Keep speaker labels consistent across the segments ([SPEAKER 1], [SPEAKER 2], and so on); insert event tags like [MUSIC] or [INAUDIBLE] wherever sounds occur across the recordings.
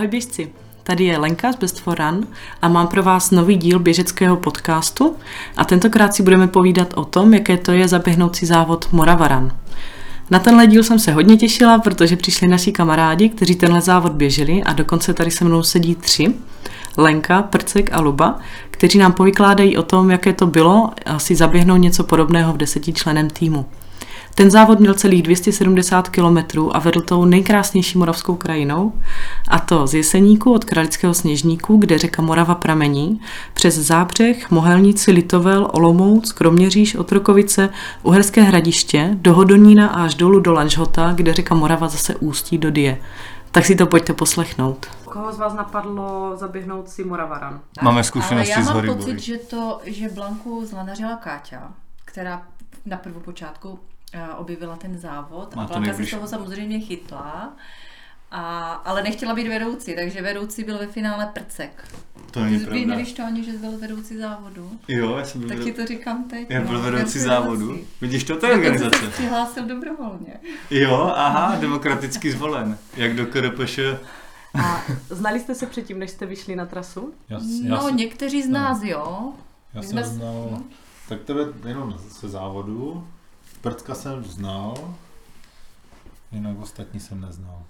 [SPEAKER 1] Ahoj běžci, tady je Lenka z Best for Run a mám pro vás nový díl běžeckého podcastu a tentokrát si budeme povídat o tom, jaké to je zaběhnout si závod Moravaran. Na tenhle díl jsem se hodně těšila, protože přišli naši kamarádi, kteří tenhle závod běželi a dokonce tady se mnou sedí tři. Lenka, Prcek a Luba, kteří nám povykládají o tom, jaké to bylo si zaběhnout něco podobného v desetičlenem týmu. Ten závod měl celých 270 kilometrů a vedl tou nejkrásnější moravskou krajinou, a to z Jeseníku od Kralického sněžníku, kde řeka Morava pramení, přes Zábřeh, Mohelnici, Litovel, Olomouc, Kroměříž, Otrokovice, Uherské hradiště, do Hodonína a až dolů do Lanžhota, kde řeka Morava zase ústí do Die. Tak si to pojďte poslechnout. Koho z vás napadlo zaběhnout si Moravaran?
[SPEAKER 2] Máme zkušenosti
[SPEAKER 3] Ale já
[SPEAKER 2] z
[SPEAKER 3] mám
[SPEAKER 2] hory
[SPEAKER 3] pocit, že to, že Blanku zlanařila Káťa, která na prvopočátku objevila ten závod.
[SPEAKER 2] Má
[SPEAKER 3] A
[SPEAKER 2] to
[SPEAKER 3] Blanka si
[SPEAKER 2] nejbliž.
[SPEAKER 3] toho samozřejmě chytla. A, ale nechtěla být vedoucí, takže vedoucí byl ve finále Prcek.
[SPEAKER 2] To není
[SPEAKER 3] Ty
[SPEAKER 2] pravda.
[SPEAKER 3] nevíš to ani, že jsi byl vedoucí závodu.
[SPEAKER 2] Jo, já jsem byl,
[SPEAKER 3] Tak ti to říkám teď.
[SPEAKER 2] já byl
[SPEAKER 3] no.
[SPEAKER 2] vedoucí závodu.
[SPEAKER 3] vedoucí.
[SPEAKER 2] Vidíš, to, to je organizace.
[SPEAKER 3] se přihlásil dobrovolně.
[SPEAKER 2] Jo, aha, demokraticky zvolen. Jak do KRPŠ.
[SPEAKER 1] A znali jste se předtím, než jste vyšli na trasu?
[SPEAKER 4] Já, já,
[SPEAKER 3] No,
[SPEAKER 4] jsem,
[SPEAKER 3] někteří z nás, jo.
[SPEAKER 4] já
[SPEAKER 3] my
[SPEAKER 4] jsem
[SPEAKER 3] jsme-
[SPEAKER 4] znal,
[SPEAKER 3] no.
[SPEAKER 4] tak tebe jenom ze závodu, Prcka jsem znal, jinak ostatní jsem neznal.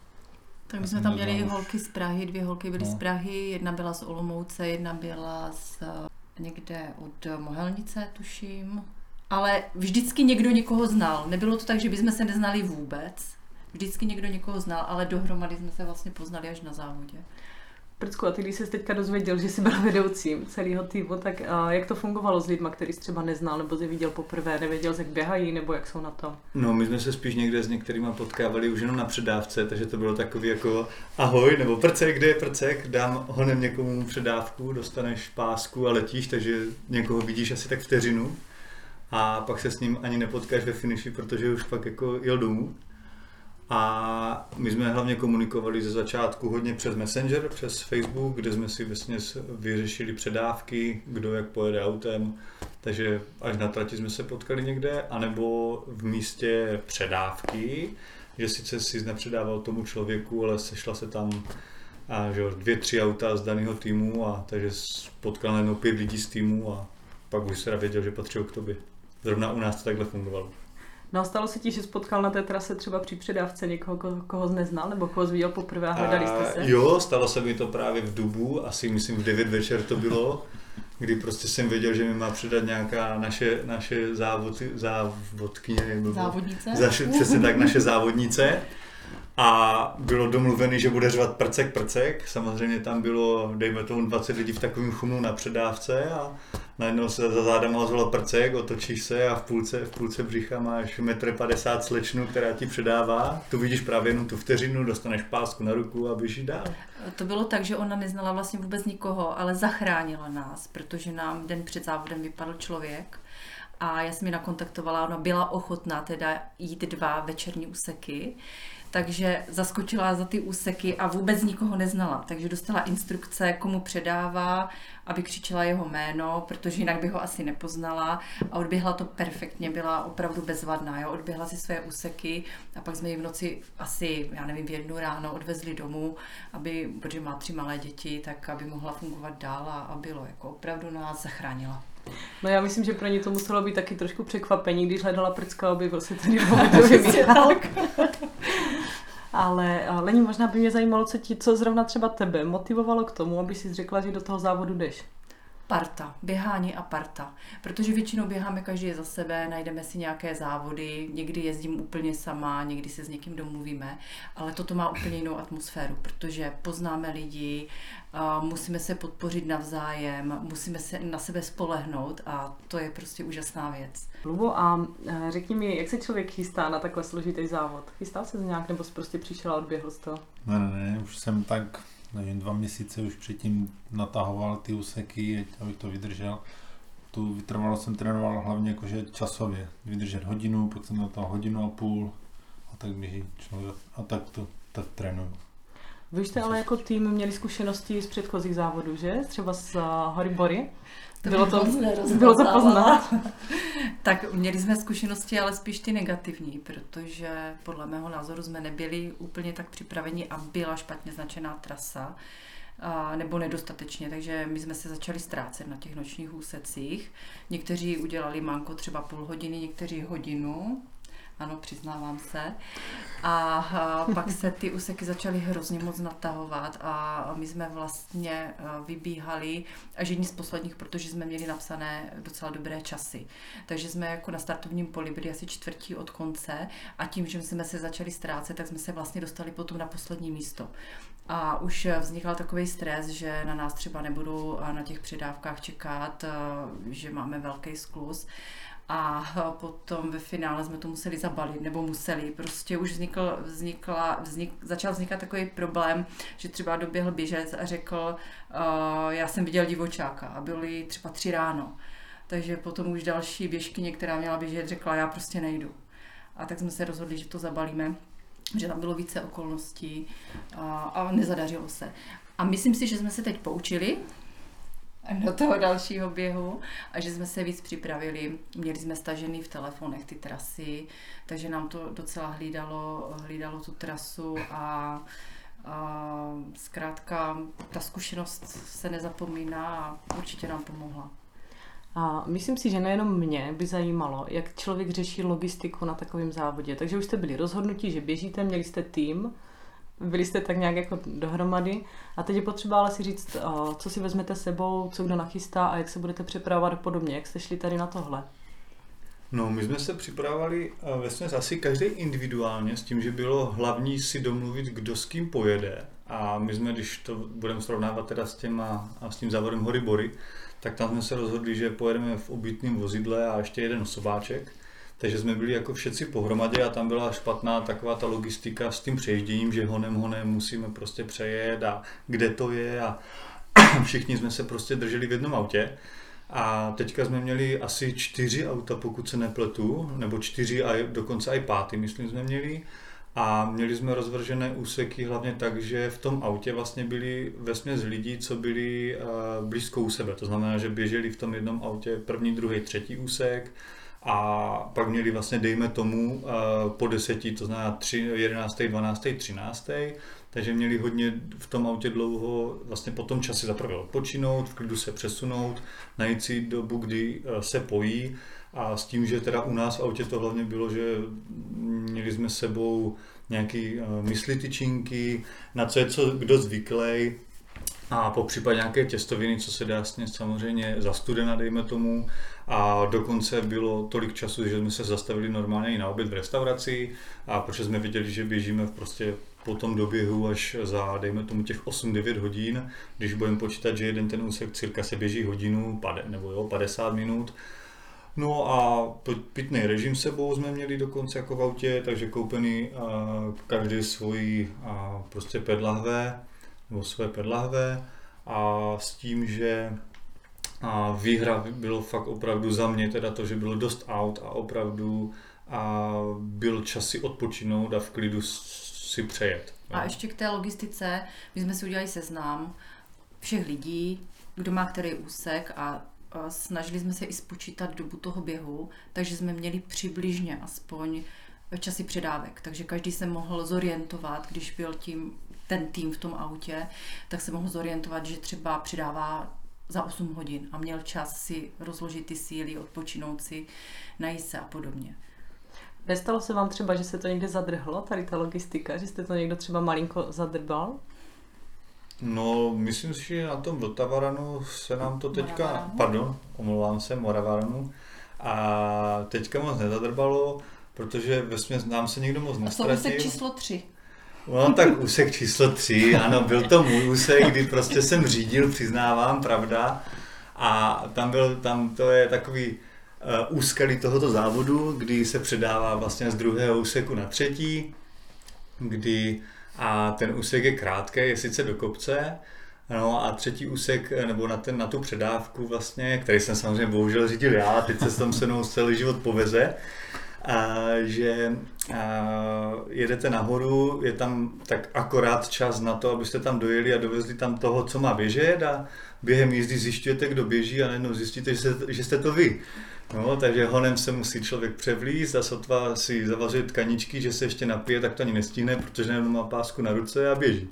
[SPEAKER 3] Tak my jsme tam měli
[SPEAKER 4] už.
[SPEAKER 3] holky z Prahy, dvě holky byly
[SPEAKER 4] No.
[SPEAKER 3] z Prahy, jedna byla z Olomouce, jedna byla z eh, někde od Mohelnice, tuším. Ale vždycky někdo někoho znal. Nebylo to tak, že bychom se neznali vůbec. Vždycky někdo někoho znal, ale dohromady jsme se vlastně poznali až na závodě.
[SPEAKER 1] Prcku, a ty když jsi teďka dozvěděl, že jsi byl vedoucím celého týmu, tak a jak to fungovalo s lidma, který jsi třeba neznal, nebo jsi viděl poprvé, nevěděl, jak běhají, nebo jak jsou na tom?
[SPEAKER 2] No, my jsme se spíš někde s některýma potkávali už jenom na předávce, takže to bylo takový jako ahoj, nebo prcek, kde je prcek, dám honem někomu předávku, dostaneš pásku a letíš, takže někoho vidíš asi tak vteřinu a pak se s ním ani nepotkáš ve finiši, protože už pak jako jel domů. A my jsme hlavně komunikovali ze začátku hodně přes Messenger, přes Facebook, kde jsme si vlastně vyřešili předávky, kdo jak pojede autem, takže až na trati jsme se potkali někde, anebo v místě předávky, že sice si nepředával tomu člověku, ale sešla se tam a, že dvě, tři auta z daného týmu, a takže potkal najednou pět lidí z týmu a pak už se věděl, že patřil k tobě. Zrovna u nás to takhle fungovalo.
[SPEAKER 1] No a stalo se ti, že jsi potkal na té trase třeba při předávce někoho, koho, koho jsi neznal, nebo koho jsi viděl poprvé a hledali jste se?
[SPEAKER 2] A, jo, stalo se mi to právě v Dubu, asi myslím v 9 večer to bylo, kdy prostě jsem věděl, že mi má předat nějaká naše, naše závod, závodkyně, nebo
[SPEAKER 3] Závodnice?
[SPEAKER 2] Zaše, přesně tak, naše závodnice. A bylo domluvený, že bude řvat prcek, prcek. Samozřejmě tam bylo, dejme tomu, 20 lidí v takovém chumlu na předávce a najednou se za zádama ozvalo prcek, otočíš se a v půlce, v půlce břicha máš 1,50 m slečnu, která ti předává. Tu vidíš právě jenom tu vteřinu, dostaneš pásku na ruku a běžíš dál.
[SPEAKER 3] To bylo tak, že ona neznala vlastně vůbec nikoho, ale zachránila nás, protože nám den před závodem vypadl člověk a já jsem ji nakontaktovala, ona byla ochotná teda jít dva večerní úseky, takže zaskočila za ty úseky a vůbec nikoho neznala, takže dostala instrukce, komu předává, aby křičela jeho jméno, protože jinak by ho asi nepoznala a odběhla to perfektně, byla opravdu bezvadná, jo? odběhla si své úseky a pak jsme ji v noci asi, já nevím, v jednu ráno odvezli domů, aby, protože má tři malé děti, tak aby mohla fungovat dál a, a bylo, jako opravdu nás zachránila.
[SPEAKER 1] No já myslím, že pro ně to muselo být taky trošku překvapení, když hledala Prcka objevil se tady [LAUGHS] momentově výtah. Ale a Lení, možná by mě zajímalo, co, ti, co zrovna třeba tebe motivovalo k tomu, aby si řekla, že do toho závodu jdeš.
[SPEAKER 3] Parta, běhání a parta. Protože většinou běháme každý za sebe, najdeme si nějaké závody, někdy jezdím úplně sama, někdy se s někým domluvíme, ale toto má úplně jinou atmosféru, protože poznáme lidi, musíme se podpořit navzájem, musíme se na sebe spolehnout a to je prostě úžasná věc.
[SPEAKER 1] Lubo, a e, řekni mi, jak se člověk chystá na takhle složitý závod? Chystal se nějak, nebo jsi prostě přišel a odběhl z toho?
[SPEAKER 4] Ne, ne, ne, už jsem tak, nevím, dva měsíce už předtím natahoval ty úseky, abych to vydržel. Tu vytrvalost jsem trénoval hlavně jakože časově, vydržet hodinu, pak jsem na to hodinu a půl a tak běží člověk a tak to tak trénuju.
[SPEAKER 1] Vy jste ale jako tým měli zkušenosti z předchozích závodů, že? Třeba z uh, Hory Bory?
[SPEAKER 3] To
[SPEAKER 1] bylo, to,
[SPEAKER 3] bylo
[SPEAKER 1] bylo to poznat. [LAUGHS]
[SPEAKER 3] tak měli jsme zkušenosti, ale spíš ty negativní, protože podle mého názoru jsme nebyli úplně tak připraveni a byla špatně značená trasa a, nebo nedostatečně, takže my jsme se začali ztrácet na těch nočních úsecích. Někteří udělali manko třeba půl hodiny, někteří hodinu, ano, přiznávám se. A pak se ty úseky začaly hrozně moc natahovat a my jsme vlastně vybíhali až jedni z posledních, protože jsme měli napsané docela dobré časy. Takže jsme jako na startovním poli byli asi čtvrtí od konce a tím, že jsme se začali ztrácet, tak jsme se vlastně dostali potom na poslední místo. A už vznikal takový stres, že na nás třeba nebudou na těch předávkách čekat, že máme velký sklus a potom ve finále jsme to museli zabalit, nebo museli. Prostě už vznikl, vznikla, vznik, začal vznikat takový problém, že třeba doběhl běžec a řekl, uh, já jsem viděl divočáka a byly třeba tři ráno. Takže potom už další běžkyně, která měla běžet, řekla, já prostě nejdu. A tak jsme se rozhodli, že to zabalíme, že tam bylo více okolností a, a nezadařilo se. A myslím si, že jsme se teď poučili, do toho dalšího běhu a že jsme se víc připravili. Měli jsme stažený v telefonech ty trasy, takže nám to docela hlídalo, hlídalo tu trasu a, a zkrátka ta zkušenost se nezapomíná a určitě nám pomohla.
[SPEAKER 1] A myslím si, že nejenom mě by zajímalo, jak člověk řeší logistiku na takovém závodě. Takže už jste byli rozhodnutí, že běžíte, měli jste tým, byli jste tak nějak jako dohromady. A teď je potřeba ale si říct, co si vezmete sebou, co kdo nachystá a jak se budete připravovat podobně. Jak jste šli tady na tohle?
[SPEAKER 2] No, my jsme se připravovali vlastně asi každý individuálně s tím, že bylo hlavní si domluvit, kdo s kým pojede. A my jsme, když to budeme srovnávat teda s, těma, a s tím závodem Hory Bory, tak tam jsme se rozhodli, že pojedeme v obytném vozidle a ještě jeden osobáček. Takže jsme byli jako všetci pohromadě a tam byla špatná taková ta logistika s tím přejezděním, že honem honem musíme prostě přejet a kde to je a [CLEARS THROAT] všichni jsme se prostě drželi v jednom autě. A teďka jsme měli asi čtyři auta, pokud se nepletu, nebo čtyři a dokonce i pátý, myslím, jsme měli. A měli jsme rozvržené úseky hlavně tak, že v tom autě vlastně byli vesměs lidí, co byli uh, blízko u sebe. To znamená, že běželi v tom jednom autě první, druhý, třetí úsek, a pak měli vlastně, dejme tomu, eh, po deseti, to znamená 3, 11., 12., 13., takže měli hodně v tom autě dlouho vlastně po tom čase zaprvé odpočinout, v klidu se přesunout, najít si dobu, kdy eh, se pojí a s tím, že teda u nás v autě to hlavně bylo, že měli jsme sebou nějaký eh, mysli tyčinky, na co je co kdo zvyklý, a po případě nějaké těstoviny, co se dá snět samozřejmě za studena, dejme tomu. A dokonce bylo tolik času, že jsme se zastavili normálně i na oběd v restauraci a protože jsme viděli, že běžíme v prostě po tom doběhu až za, dejme tomu, těch 8-9 hodin, když budeme počítat, že jeden ten úsek cirka se běží hodinu, nebo jo, 50 minut, No a pitný režim sebou jsme měli dokonce jako v autě, takže koupený každý svoji prostě pedlahve nebo své pedlahve. A s tím, že a výhra bylo fakt opravdu za mě teda to, že bylo dost aut a opravdu a byl čas si odpočinout a v klidu si přejet.
[SPEAKER 3] A ještě k té logistice, my jsme si udělali seznam všech lidí, kdo má který úsek a snažili jsme se i spočítat dobu toho běhu, takže jsme měli přibližně aspoň časy předávek, takže každý se mohl zorientovat, když byl tím ten tým v tom autě, tak se mohl zorientovat, že třeba přidává za 8 hodin a měl čas si rozložit ty síly, odpočinout si, najít se a podobně.
[SPEAKER 1] Nestalo se vám třeba, že se to někde zadrhlo, tady ta logistika, že jste to někdo třeba malinko zadrbal?
[SPEAKER 2] No, myslím si, že na tom Vltavaranu se nám to teďka,
[SPEAKER 3] Moravaranu.
[SPEAKER 2] pardon, omlouvám se, Moravaranu, a teďka moc nezadrbalo, protože ve nám se někdo moc nestratil.
[SPEAKER 3] A to úsek číslo 3.
[SPEAKER 2] No tak úsek číslo 3, ano, byl to můj úsek, kdy prostě jsem řídil, přiznávám, pravda. A tam byl, tam to je takový uh, úskalí tohoto závodu, kdy se předává vlastně z druhého úseku na třetí, kdy a ten úsek je krátký, je sice do kopce, No a třetí úsek, nebo na, ten, na tu předávku vlastně, který jsem samozřejmě bohužel řídil já, teď se tam se mnou celý život poveze, a, že a, jedete nahoru, je tam tak akorát čas na to, abyste tam dojeli a dovezli tam toho, co má běžet a během jízdy zjišťujete, kdo běží a najednou zjistíte, že, se, že jste to vy. No, takže honem se musí člověk převlízt a sotva si zavařit tkaničky, že se ještě napije, tak to ani nestíne, protože najednou má pásku na ruce a běží.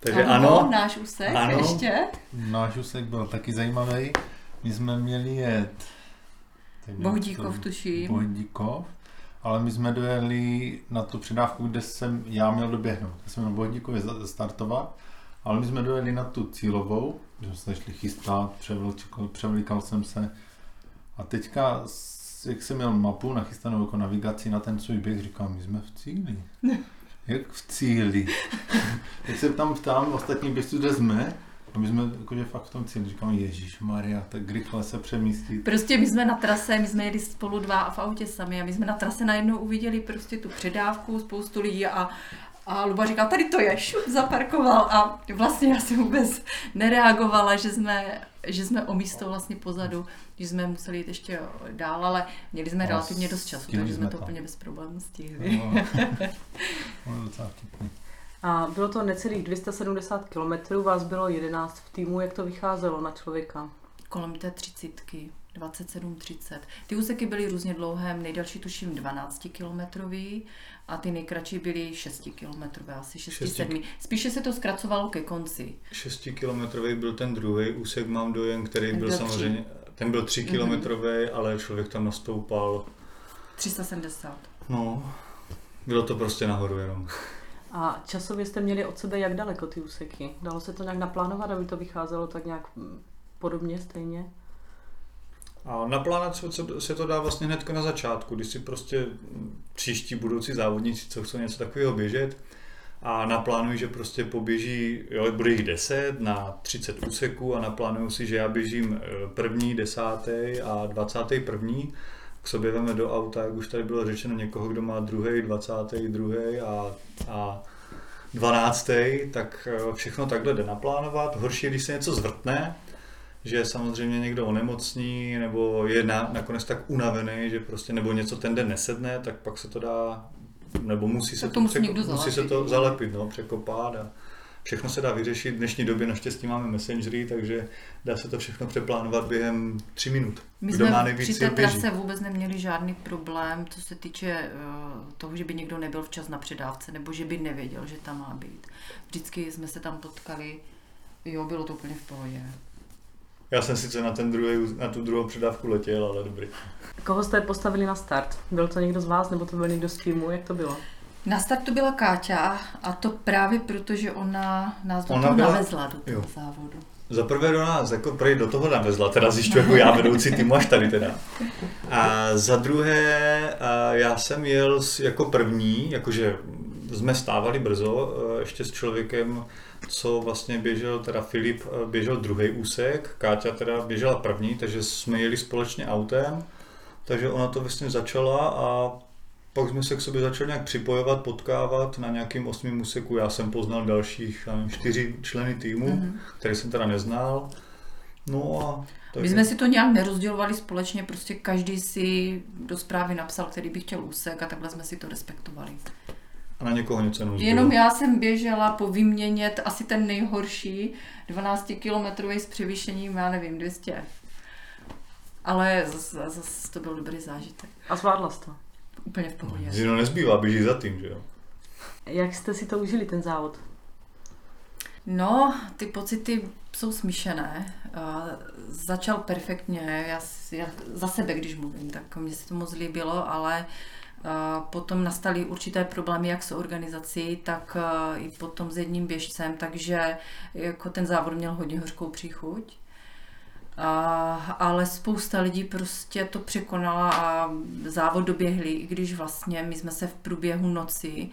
[SPEAKER 2] Takže ano, ano
[SPEAKER 3] náš úsek ano, ještě.
[SPEAKER 4] Náš úsek byl taky zajímavý. My jsme měli jet
[SPEAKER 3] Bohdíkov, tuším.
[SPEAKER 4] Bohdíkov, ale my jsme dojeli na tu předávku, kde jsem já měl doběhnout. Já jsem měl Bohdíkově startovat, ale my jsme dojeli na tu cílovou, že jsme se šli chystat, převlíkal jsem se a teďka, jak jsem měl mapu nachystanou jako navigaci na ten svůj běh, říkám, my jsme v cíli. [LAUGHS] Jak v cíli? [LAUGHS] Jak se tam ptám ostatní běžců, kde jsme, a my jsme jakože fakt v tom cíli, říkám, Ježíš Maria, tak rychle se přemístit.
[SPEAKER 3] Prostě my jsme na trase, my jsme jeli spolu dva a v autě sami a my jsme na trase najednou uviděli prostě tu předávku, spoustu lidí a a Luba říká, tady to je, šup, [LAUGHS] zaparkoval a vlastně já jsem vůbec nereagovala, že jsme, že jsme o místo vlastně pozadu, že jsme museli jít ještě dál, ale měli jsme a relativně dost času, takže jsme to úplně bez problémů stihli. No, [LAUGHS]
[SPEAKER 1] no. A bylo to necelých 270 km, vás bylo 11 v týmu, jak to vycházelo na člověka?
[SPEAKER 3] Kolem té třicítky. 27-30. Ty úseky byly různě dlouhé, nejdelší tuším 12 kilometrový a ty nejkratší byly 6 kilometrové, asi 6-7. Spíše se to zkracovalo ke konci.
[SPEAKER 2] 6 kilometrový byl ten druhý úsek, mám dojem, který ten byl, byl samozřejmě, ten byl 3 kilometrový, mm-hmm. ale člověk tam nastoupal
[SPEAKER 3] 370.
[SPEAKER 2] No, bylo to prostě nahoru jenom.
[SPEAKER 1] A časově jste měli od sebe jak daleko ty úseky? Dalo se to nějak naplánovat, aby to vycházelo tak nějak podobně, stejně?
[SPEAKER 2] A naplánovat se to dá vlastně hned na začátku, když si prostě příští budoucí závodníci, co chcou něco takového běžet, a naplánují, že prostě poběží, jo, bude jich 10 na 30 úseků a naplánují si, že já běžím eh, první, desátý a dvacátý první, k sobě veme do auta, jak už tady bylo řečeno, někoho, kdo má druhý, dvacátý, druhý a, a 12. tak eh, všechno takhle jde naplánovat. Horší, když se něco zvrtne, že samozřejmě někdo onemocní nebo je na, nakonec tak unavený, že prostě nebo něco ten den nesedne, tak pak se to dá, nebo musí se,
[SPEAKER 3] to, to musí, překo,
[SPEAKER 2] musí se to zalepit, no, překopat a všechno se dá vyřešit. V dnešní době naštěstí máme messengery, takže dá se to všechno přeplánovat během tři minut.
[SPEAKER 3] My Kdo jsme má při té trase vůbec neměli žádný problém, co se týče uh, toho, že by někdo nebyl včas na předávce, nebo že by nevěděl, že tam má být. Vždycky jsme se tam potkali, jo, bylo to úplně v pohodě.
[SPEAKER 2] Já jsem sice na, ten druhý, na tu druhou předávku letěl, ale dobrý.
[SPEAKER 1] Koho jste postavili na start? Byl to někdo z vás, nebo to byl někdo z týmu? Jak to bylo?
[SPEAKER 3] Na startu byla Káťa a to právě proto, že ona nás do ona toho byla... navezla do toho jo. závodu.
[SPEAKER 2] Za prvé do nás, jako prý do toho navezla, teda zjišťuji jako já vedoucí týmu až tady teda. A za druhé, já jsem jel jako první, jakože jsme stávali brzo, e, ještě s člověkem, co vlastně běžel, teda Filip e, běžel druhý úsek, Káťa teda běžela první, takže jsme jeli společně autem, takže ona to vlastně začala a pak jsme se k sobě začali nějak připojovat, potkávat na nějakým osmým úseku. Já jsem poznal dalších čtyři členy týmu, mm-hmm. které jsem teda neznal. No a
[SPEAKER 3] tak My jsme si to nějak nerozdělovali společně, prostě každý si do zprávy napsal, který by chtěl úsek a takhle jsme si to respektovali.
[SPEAKER 2] A na někoho něco jenom
[SPEAKER 3] Jenom já jsem běžela po výměně asi ten nejhorší, 12 kilometrový s převýšením, já nevím, 200. Ale zase, zase to byl dobrý zážitek.
[SPEAKER 1] A zvládla jsi to?
[SPEAKER 3] Úplně v pohodě.
[SPEAKER 2] No, nezbývá, běží za tím, že jo?
[SPEAKER 1] Jak jste si to užili, ten závod?
[SPEAKER 3] No, ty pocity jsou smíšené. začal perfektně, já, já za sebe, když mluvím, tak mně se to moc líbilo, ale potom nastaly určité problémy jak s organizací, tak i potom s jedním běžcem, takže jako ten závod měl hodně hořkou příchuť. A, ale spousta lidí prostě to překonala a závod doběhli, i když vlastně my jsme se v průběhu noci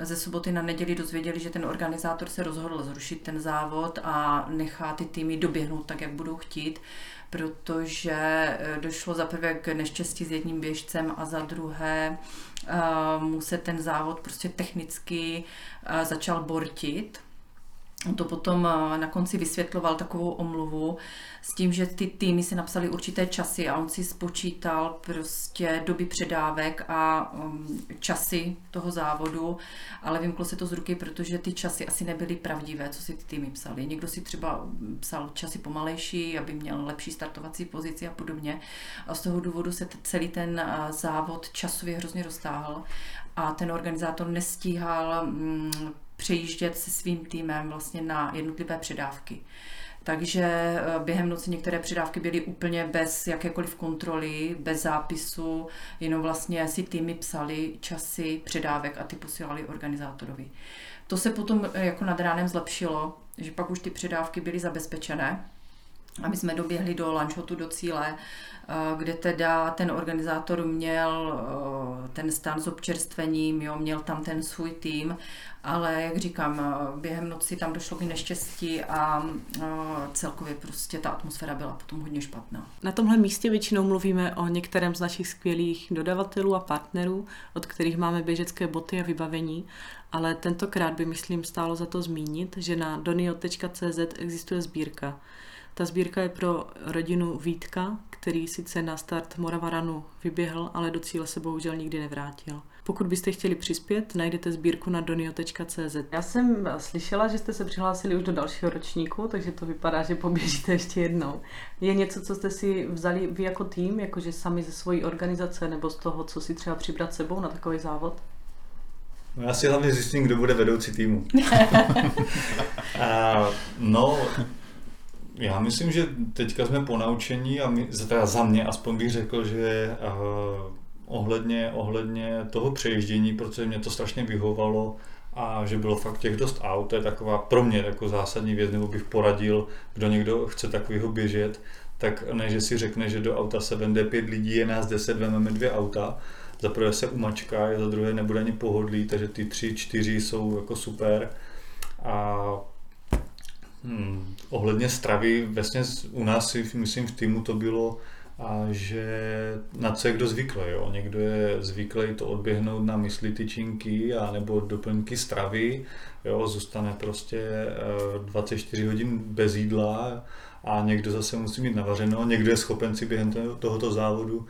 [SPEAKER 3] ze soboty na neděli dozvěděli, že ten organizátor se rozhodl zrušit ten závod a nechá ty týmy doběhnout tak, jak budou chtít, protože eh, došlo za prvé k neštěstí s jedním běžcem a za druhé uh, mu se ten závod prostě technicky uh, začal bortit On to potom eh, na konci vysvětloval takovou omluvu s tím, že ty týmy si napsali určité časy a on si spočítal prostě doby předávek a um, časy toho závodu, ale vymklo se to z ruky, protože ty časy asi nebyly pravdivé, co si ty týmy psali. Někdo si třeba psal časy pomalejší, aby měl lepší startovací pozici a podobně. A z toho důvodu se celý ten eh, závod časově hrozně roztáhl a ten organizátor nestíhal mm, přejíždět se svým týmem vlastně na jednotlivé předávky. Takže eh, během noci některé předávky byly úplně bez jakékoliv kontroly, bez zápisu, jenom vlastně si týmy psali časy předávek a ty posílali organizátorovi. To se potom eh, jako nad ránem zlepšilo, že pak už ty předávky byly zabezpečené a my jsme doběhli do lunchhotu do cíle, eh, kde teda ten organizátor měl ten stan s občerstvením, jo, měl tam ten svůj tým ale jak říkám, během noci tam došlo k neštěstí a celkově prostě ta atmosféra byla potom hodně špatná.
[SPEAKER 1] Na tomhle místě většinou mluvíme o některém z našich skvělých dodavatelů a partnerů, od kterých máme běžecké boty a vybavení, ale tentokrát by, myslím, stálo za to zmínit, že na donio.cz existuje sbírka. Ta sbírka je pro rodinu Vítka, který sice na start Moravaranu vyběhl, ale do cíle se bohužel nikdy nevrátil. Pokud byste chtěli přispět, najdete sbírku na donio.cz. Já jsem slyšela, že jste se přihlásili už do dalšího ročníku, takže to vypadá, že poběžíte ještě jednou. Je něco, co jste si vzali vy jako tým, jakože sami ze svojí organizace nebo z toho, co si třeba přibrat sebou na takový závod?
[SPEAKER 2] No já si hlavně zjistím, kdo bude vedoucí týmu. [LAUGHS] [LAUGHS] a, no, já myslím, že teďka jsme po naučení a my, teda za mě aspoň bych řekl, že uh, ohledně, ohledně toho přejiždění, protože mě to strašně vyhovalo a že bylo fakt těch dost aut, to je taková pro mě jako zásadní věc, nebo bych poradil, kdo někdo chce takovýho běžet, tak ne, že si řekne, že do auta se vende pět lidí, je nás deset, vezmeme dvě auta, za prvé se umačká, za druhé nebude ani pohodlí, takže ty tři, čtyři jsou jako super. A hmm, ohledně stravy, vlastně u nás myslím v týmu to bylo a že na co je kdo zvyklý. Jo? Někdo je zvyklý to odběhnout na mysli tyčinky a nebo doplňky stravy, jo? zůstane prostě 24 eh, hodin bez jídla a někdo zase musí mít navařeno, někdo je schopen si během tohoto závodu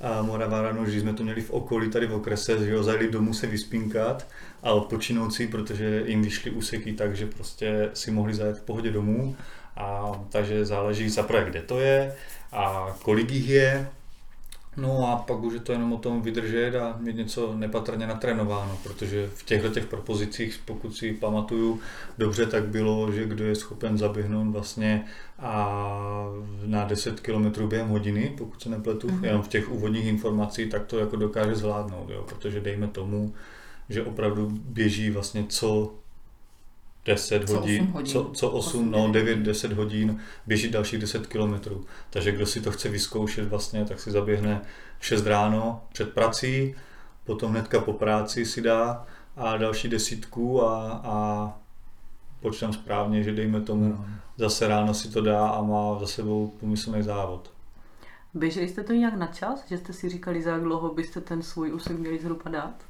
[SPEAKER 2] a Moravaranu, že jsme to měli v okolí tady v okrese, že jo, zajeli domů se vyspínkat a odpočinout si, protože jim vyšly úseky tak, že prostě si mohli zajet v pohodě domů. A takže záleží za projekt, kde to je, a kolik jich je. No a pak už je to jenom o tom vydržet a mít něco nepatrně natrénováno, protože v těchto těch propozicích, pokud si pamatuju dobře, tak bylo, že kdo je schopen zaběhnout vlastně a na 10 km během hodiny, pokud se nepletu, mm-hmm. jenom v těch úvodních informací, tak to jako dokáže zvládnout, jo, protože dejme tomu, že opravdu běží vlastně co 10 co hodin, 8 hodin, co, co 8, 8 no 9, 10 hodin, běží dalších 10 kilometrů. Takže kdo si to chce vyzkoušet vlastně, tak si zaběhne 6 ráno před prací, potom hnedka po práci si dá a další desítku a, a počítám správně, že dejme tomu no. zase ráno si to dá a má za sebou pomyslný závod.
[SPEAKER 1] Běželi jste to nějak na čas, že jste si říkali, za jak dlouho byste ten svůj úsek měli zhruba dát?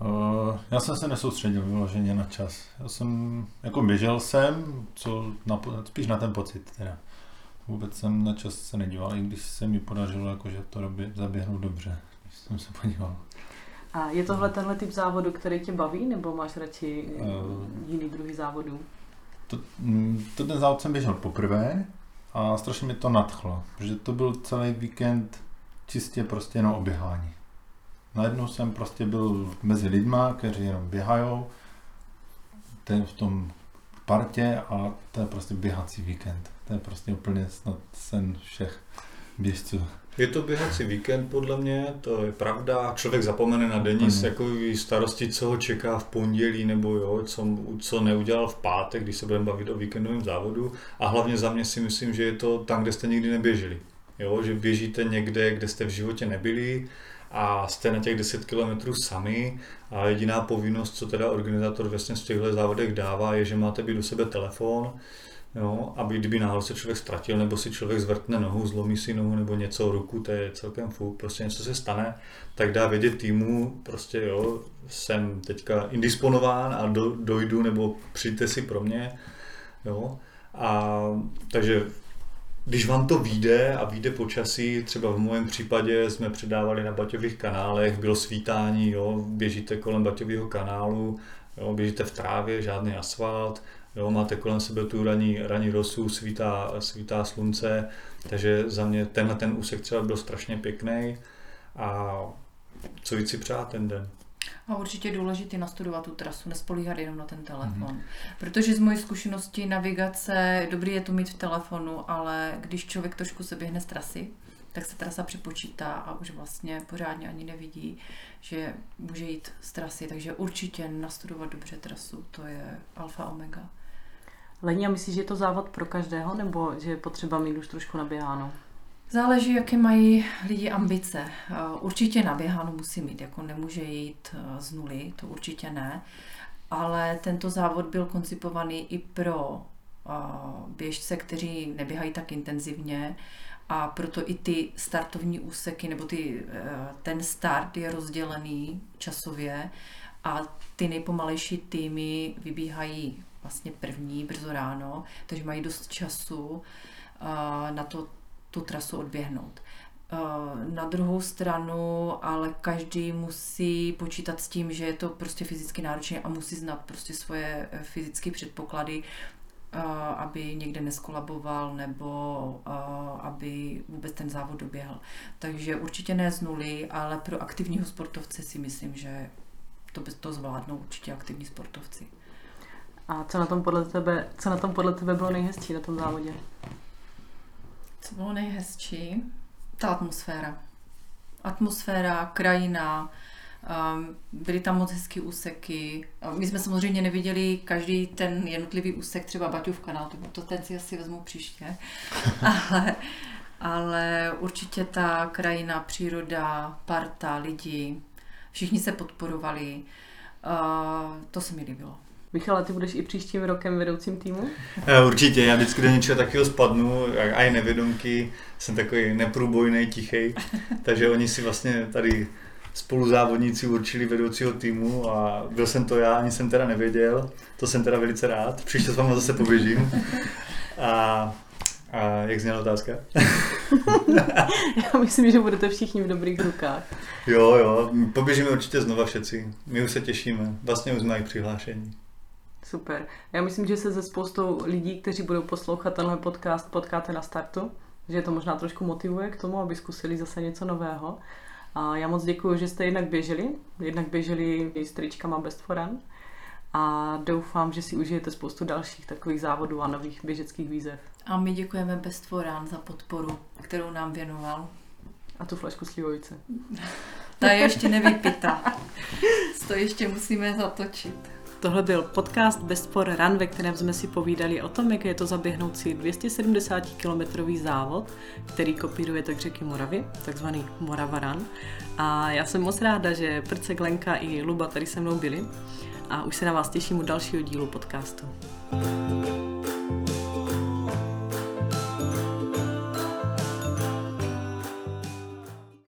[SPEAKER 4] Uh, já jsem se nesoustředil vyloženě na čas. Já jsem, jako běžel jsem, co na, spíš na ten pocit teda. Vůbec jsem na čas se nedíval, i když se mi podařilo jakože to době, zaběhnout dobře, když jsem se podíval.
[SPEAKER 1] A je tohle tenhle typ závodu, který tě baví, nebo máš radši uh, jiný druhý závodů?
[SPEAKER 4] To, mm, to ten závod jsem běžel poprvé a strašně mi to nadchlo, protože to byl celý víkend čistě prostě jenom oběhání. Najednou jsem prostě byl mezi lidma, kteří jenom běhají, ten v tom partě a to je prostě běhací víkend. To je prostě úplně snad sen všech běžců.
[SPEAKER 2] Je to běhací víkend podle mě, to je pravda. Člověk zapomene na denní jako starosti, co ho čeká v pondělí nebo jo, co, co neudělal v pátek, když se budeme bavit o víkendovém závodu. A hlavně za mě si myslím, že je to tam, kde jste nikdy neběželi. Jo, že běžíte někde, kde jste v životě nebyli, a jste na těch 10 kilometrů sami a jediná povinnost, co teda organizátor vlastně v těchto závodech dává, je, že máte být do sebe telefon, Jo, aby kdyby náhodou se člověk ztratil, nebo si člověk zvrtne nohu, zlomí si nohu, nebo něco ruku, to je celkem fuk, prostě něco se stane, tak dá vědět týmu, prostě jo, jsem teďka indisponován a do, dojdu, nebo přijďte si pro mě, jo. A takže když vám to vyjde a vyjde počasí, třeba v mém případě jsme předávali na baťových kanálech, bylo svítání, jo, běžíte kolem baťového kanálu, jo, běžíte v trávě, žádný asfalt, jo, máte kolem sebe tu raní, raní rosu, svítá, svítá slunce, takže za mě tenhle ten úsek třeba byl strašně pěkný a co víc si přát ten den.
[SPEAKER 3] A určitě je důležité nastudovat tu trasu, nespolíhat jenom na ten telefon. Mm-hmm. Protože z mojí zkušenosti navigace, dobrý je to mít v telefonu, ale když člověk trošku se běhne z trasy, tak se trasa připočítá a už vlastně pořádně ani nevidí, že může jít z trasy. Takže určitě nastudovat dobře trasu, to je alfa omega.
[SPEAKER 1] Lení, a myslíš, že je to závod pro každého, nebo že je potřeba mít už trošku naběháno?
[SPEAKER 3] Záleží, jaké mají lidi ambice. Určitě naběháno musí mít, jako nemůže jít eh, z nuly, to určitě ne. Ale tento závod byl koncipovaný i pro eh, běžce, kteří neběhají tak intenzivně a proto i ty startovní úseky nebo ty, eh, ten start je rozdělený časově a ty nejpomalejší týmy vybíhají vlastně první brzo ráno, takže mají dost času na to tu trasu odběhnout. Na druhou stranu, ale každý musí počítat s tím, že je to prostě fyzicky náročné a musí znát prostě svoje e, fyzické předpoklady, aby někde neskolaboval nebo aby vůbec ten závod doběhl. Takže určitě ne z nuly, ale pro aktivního sportovce si myslím, že to, to zvládnou určitě aktivní sportovci.
[SPEAKER 1] A co na tom podle tebe, co na tom podle tebe bylo nejhezčí na tom závodě?
[SPEAKER 3] Co bylo nejhezčí? Ta atmosféra. Atmosféra, krajina, um, byly tam moc hezké úseky. My jsme samozřejmě neviděli každý ten jednotlivý úsek, třeba Baťův kanál, to, to ten si asi vezmu příště. [LAUGHS] ale, ale určitě ta krajina, příroda, parta, lidi, všichni se podporovali. Uh, to se mi líbilo.
[SPEAKER 1] Michale, ty budeš i příštím rokem vedoucím týmu?
[SPEAKER 2] Eh, určitě, já vždycky do něčeho takového spadnu, a i nevědomky, jsem takový neprůbojný, tichý, [LAUGHS] takže oni si vlastně tady spoluzávodníci určili vedoucího týmu a byl jsem to já, ani jsem teda nevěděl, to jsem teda velice rád, příště s váma zase poběžím. A, a jak zněla otázka? [LAUGHS]
[SPEAKER 1] já myslím, že budete všichni v dobrých rukách.
[SPEAKER 2] Jo, jo, poběžíme určitě znova všetci, my už se těšíme, vlastně už jsme i přihlášení.
[SPEAKER 1] Super. Já myslím, že se ze spoustou lidí, kteří budou poslouchat tenhle podcast, potkáte na startu, že to možná trošku motivuje k tomu, aby zkusili zase něco nového. A já moc děkuji, že jste jednak běželi, jednak běželi s tričkama Best for Run a doufám, že si užijete spoustu dalších takových závodů a nových běžeckých výzev.
[SPEAKER 3] A my děkujeme Best for Run za podporu, kterou nám věnoval.
[SPEAKER 1] A tu flašku slivovice.
[SPEAKER 3] Ta je ještě nevypita. To ještě musíme zatočit.
[SPEAKER 1] Tohle byl podcast Best for Run, ve kterém jsme si povídali o tom, jak je to zaběhnout si 270 kilometrový závod, který kopíruje tak řeky Moravy, takzvaný Morava Run. A já jsem moc ráda, že Prce Glenka i Luba tady se mnou byli a už se na vás těším u dalšího dílu podcastu. thank you